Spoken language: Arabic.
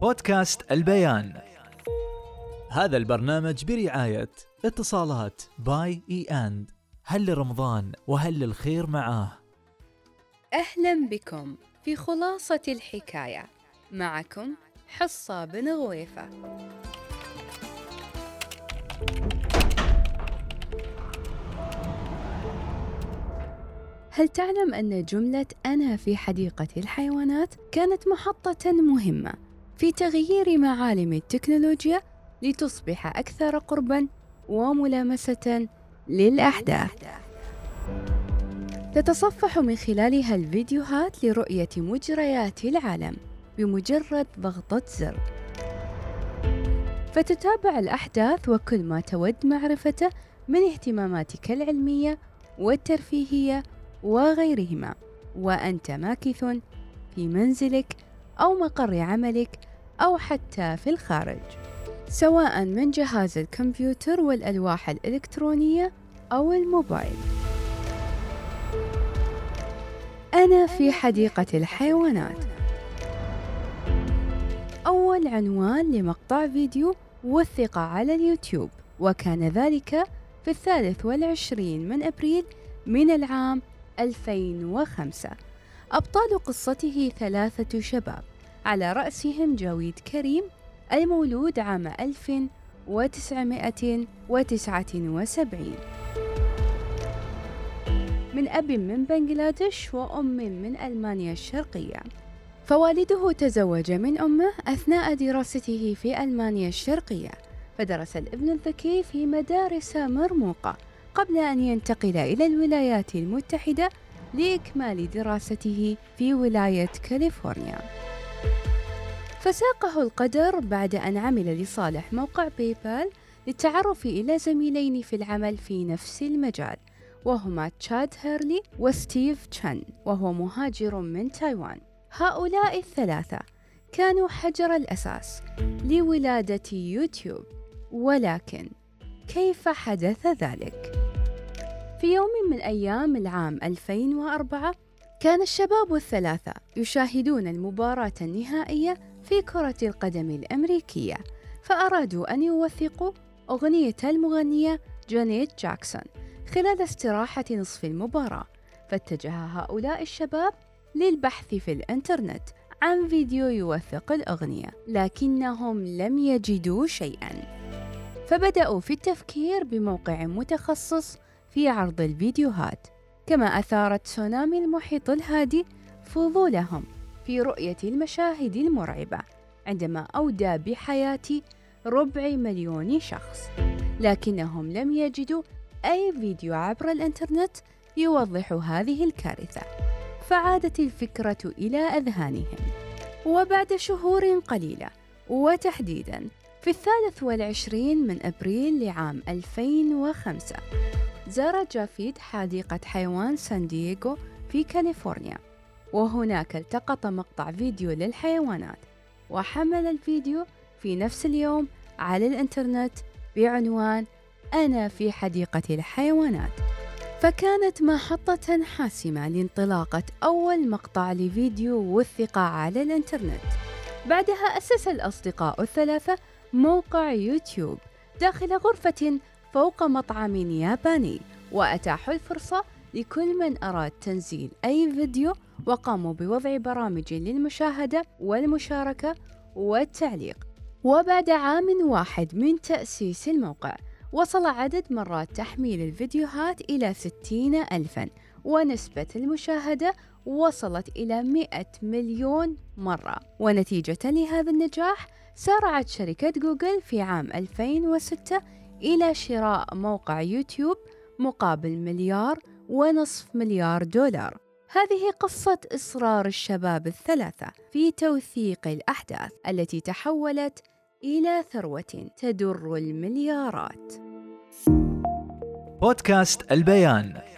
بودكاست البيان. هذا البرنامج برعاية اتصالات باي إي أند. هل لرمضان وهل للخير معاه؟ أهلا بكم في خلاصة الحكاية. معكم حصة بن غويفة. هل تعلم أن جملة أنا في حديقة الحيوانات كانت محطة مهمة في تغيير معالم التكنولوجيا لتصبح أكثر قربًا وملامسة للأحداث. تتصفح من خلالها الفيديوهات لرؤية مجريات العالم بمجرد ضغطة زر. فتتابع الأحداث وكل ما تود معرفته من اهتماماتك العلمية والترفيهية وغيرهما وأنت ماكث في منزلك أو مقر عملك أو حتى في الخارج سواء من جهاز الكمبيوتر والألواح الإلكترونية أو الموبايل. أنا في حديقة الحيوانات. أول عنوان لمقطع فيديو وثق على اليوتيوب وكان ذلك في الثالث والعشرين من أبريل من العام 2005 أبطال قصته ثلاثة شباب. على رأسهم جاويد كريم المولود عام 1979 من أب من بنغلاديش وأم من ألمانيا الشرقية. فوالده تزوج من أمه أثناء دراسته في ألمانيا الشرقية. فدرس الابن الذكي في مدارس مرموقة قبل أن ينتقل إلى الولايات المتحدة لإكمال دراسته في ولاية كاليفورنيا. فساقه القدر بعد أن عمل لصالح موقع بايبال للتعرف إلى زميلين في العمل في نفس المجال وهما تشاد هيرلي وستيف تشان وهو مهاجر من تايوان هؤلاء الثلاثة كانوا حجر الأساس لولادة يوتيوب ولكن كيف حدث ذلك؟ في يوم من أيام العام 2004 كان الشباب الثلاثة يشاهدون المباراة النهائية في كرة القدم الأمريكية فأرادوا أن يوثقوا أغنية المغنية جانيت جاكسون خلال استراحة نصف المباراة. فاتجه هؤلاء الشباب للبحث في الإنترنت عن فيديو يوثق الأغنية لكنهم لم يجدوا شيئا. فبدأوا في التفكير بموقع متخصص في عرض الفيديوهات. كما أثارت تسونامي المحيط الهادي فضولهم في رؤية المشاهد المرعبة عندما أودى بحياة ربع مليون شخص. لكنهم لم يجدوا أي فيديو عبر الإنترنت يوضح هذه الكارثة. فعادت الفكرة إلى أذهانهم. وبعد شهور قليلة وتحديدا في الثالث والعشرين من أبريل لعام 2005 زار جافيد حديقة حيوان سان دييغو في كاليفورنيا وهناك التقط مقطع فيديو للحيوانات وحمل الفيديو في نفس اليوم على الإنترنت بعنوان أنا في حديقة الحيوانات. فكانت محطة حاسمة لانطلاقة أول مقطع لفيديو وثق على الإنترنت. بعدها أسس الأصدقاء الثلاثة موقع يوتيوب داخل غرفة فوق مطعم ياباني. وأتاحوا الفرصة لكل من أراد تنزيل أي فيديو وقاموا بوضع برامج للمشاهدة والمشاركة والتعليق. وبعد عام واحد من تأسيس الموقع وصل عدد مرات تحميل الفيديوهات إلى ستين ألفاً ونسبة المشاهدة وصلت إلى 100 مليون مرة. ونتيجة لهذا النجاح سارعت شركة جوجل في عام 2006 إلى شراء موقع يوتيوب مقابل مليار ونصف مليار دولار. هذه قصة إصرار الشباب الثلاثة في توثيق الأحداث التي تحولت إلى ثروة تدر المليارات. بودكاست البيان.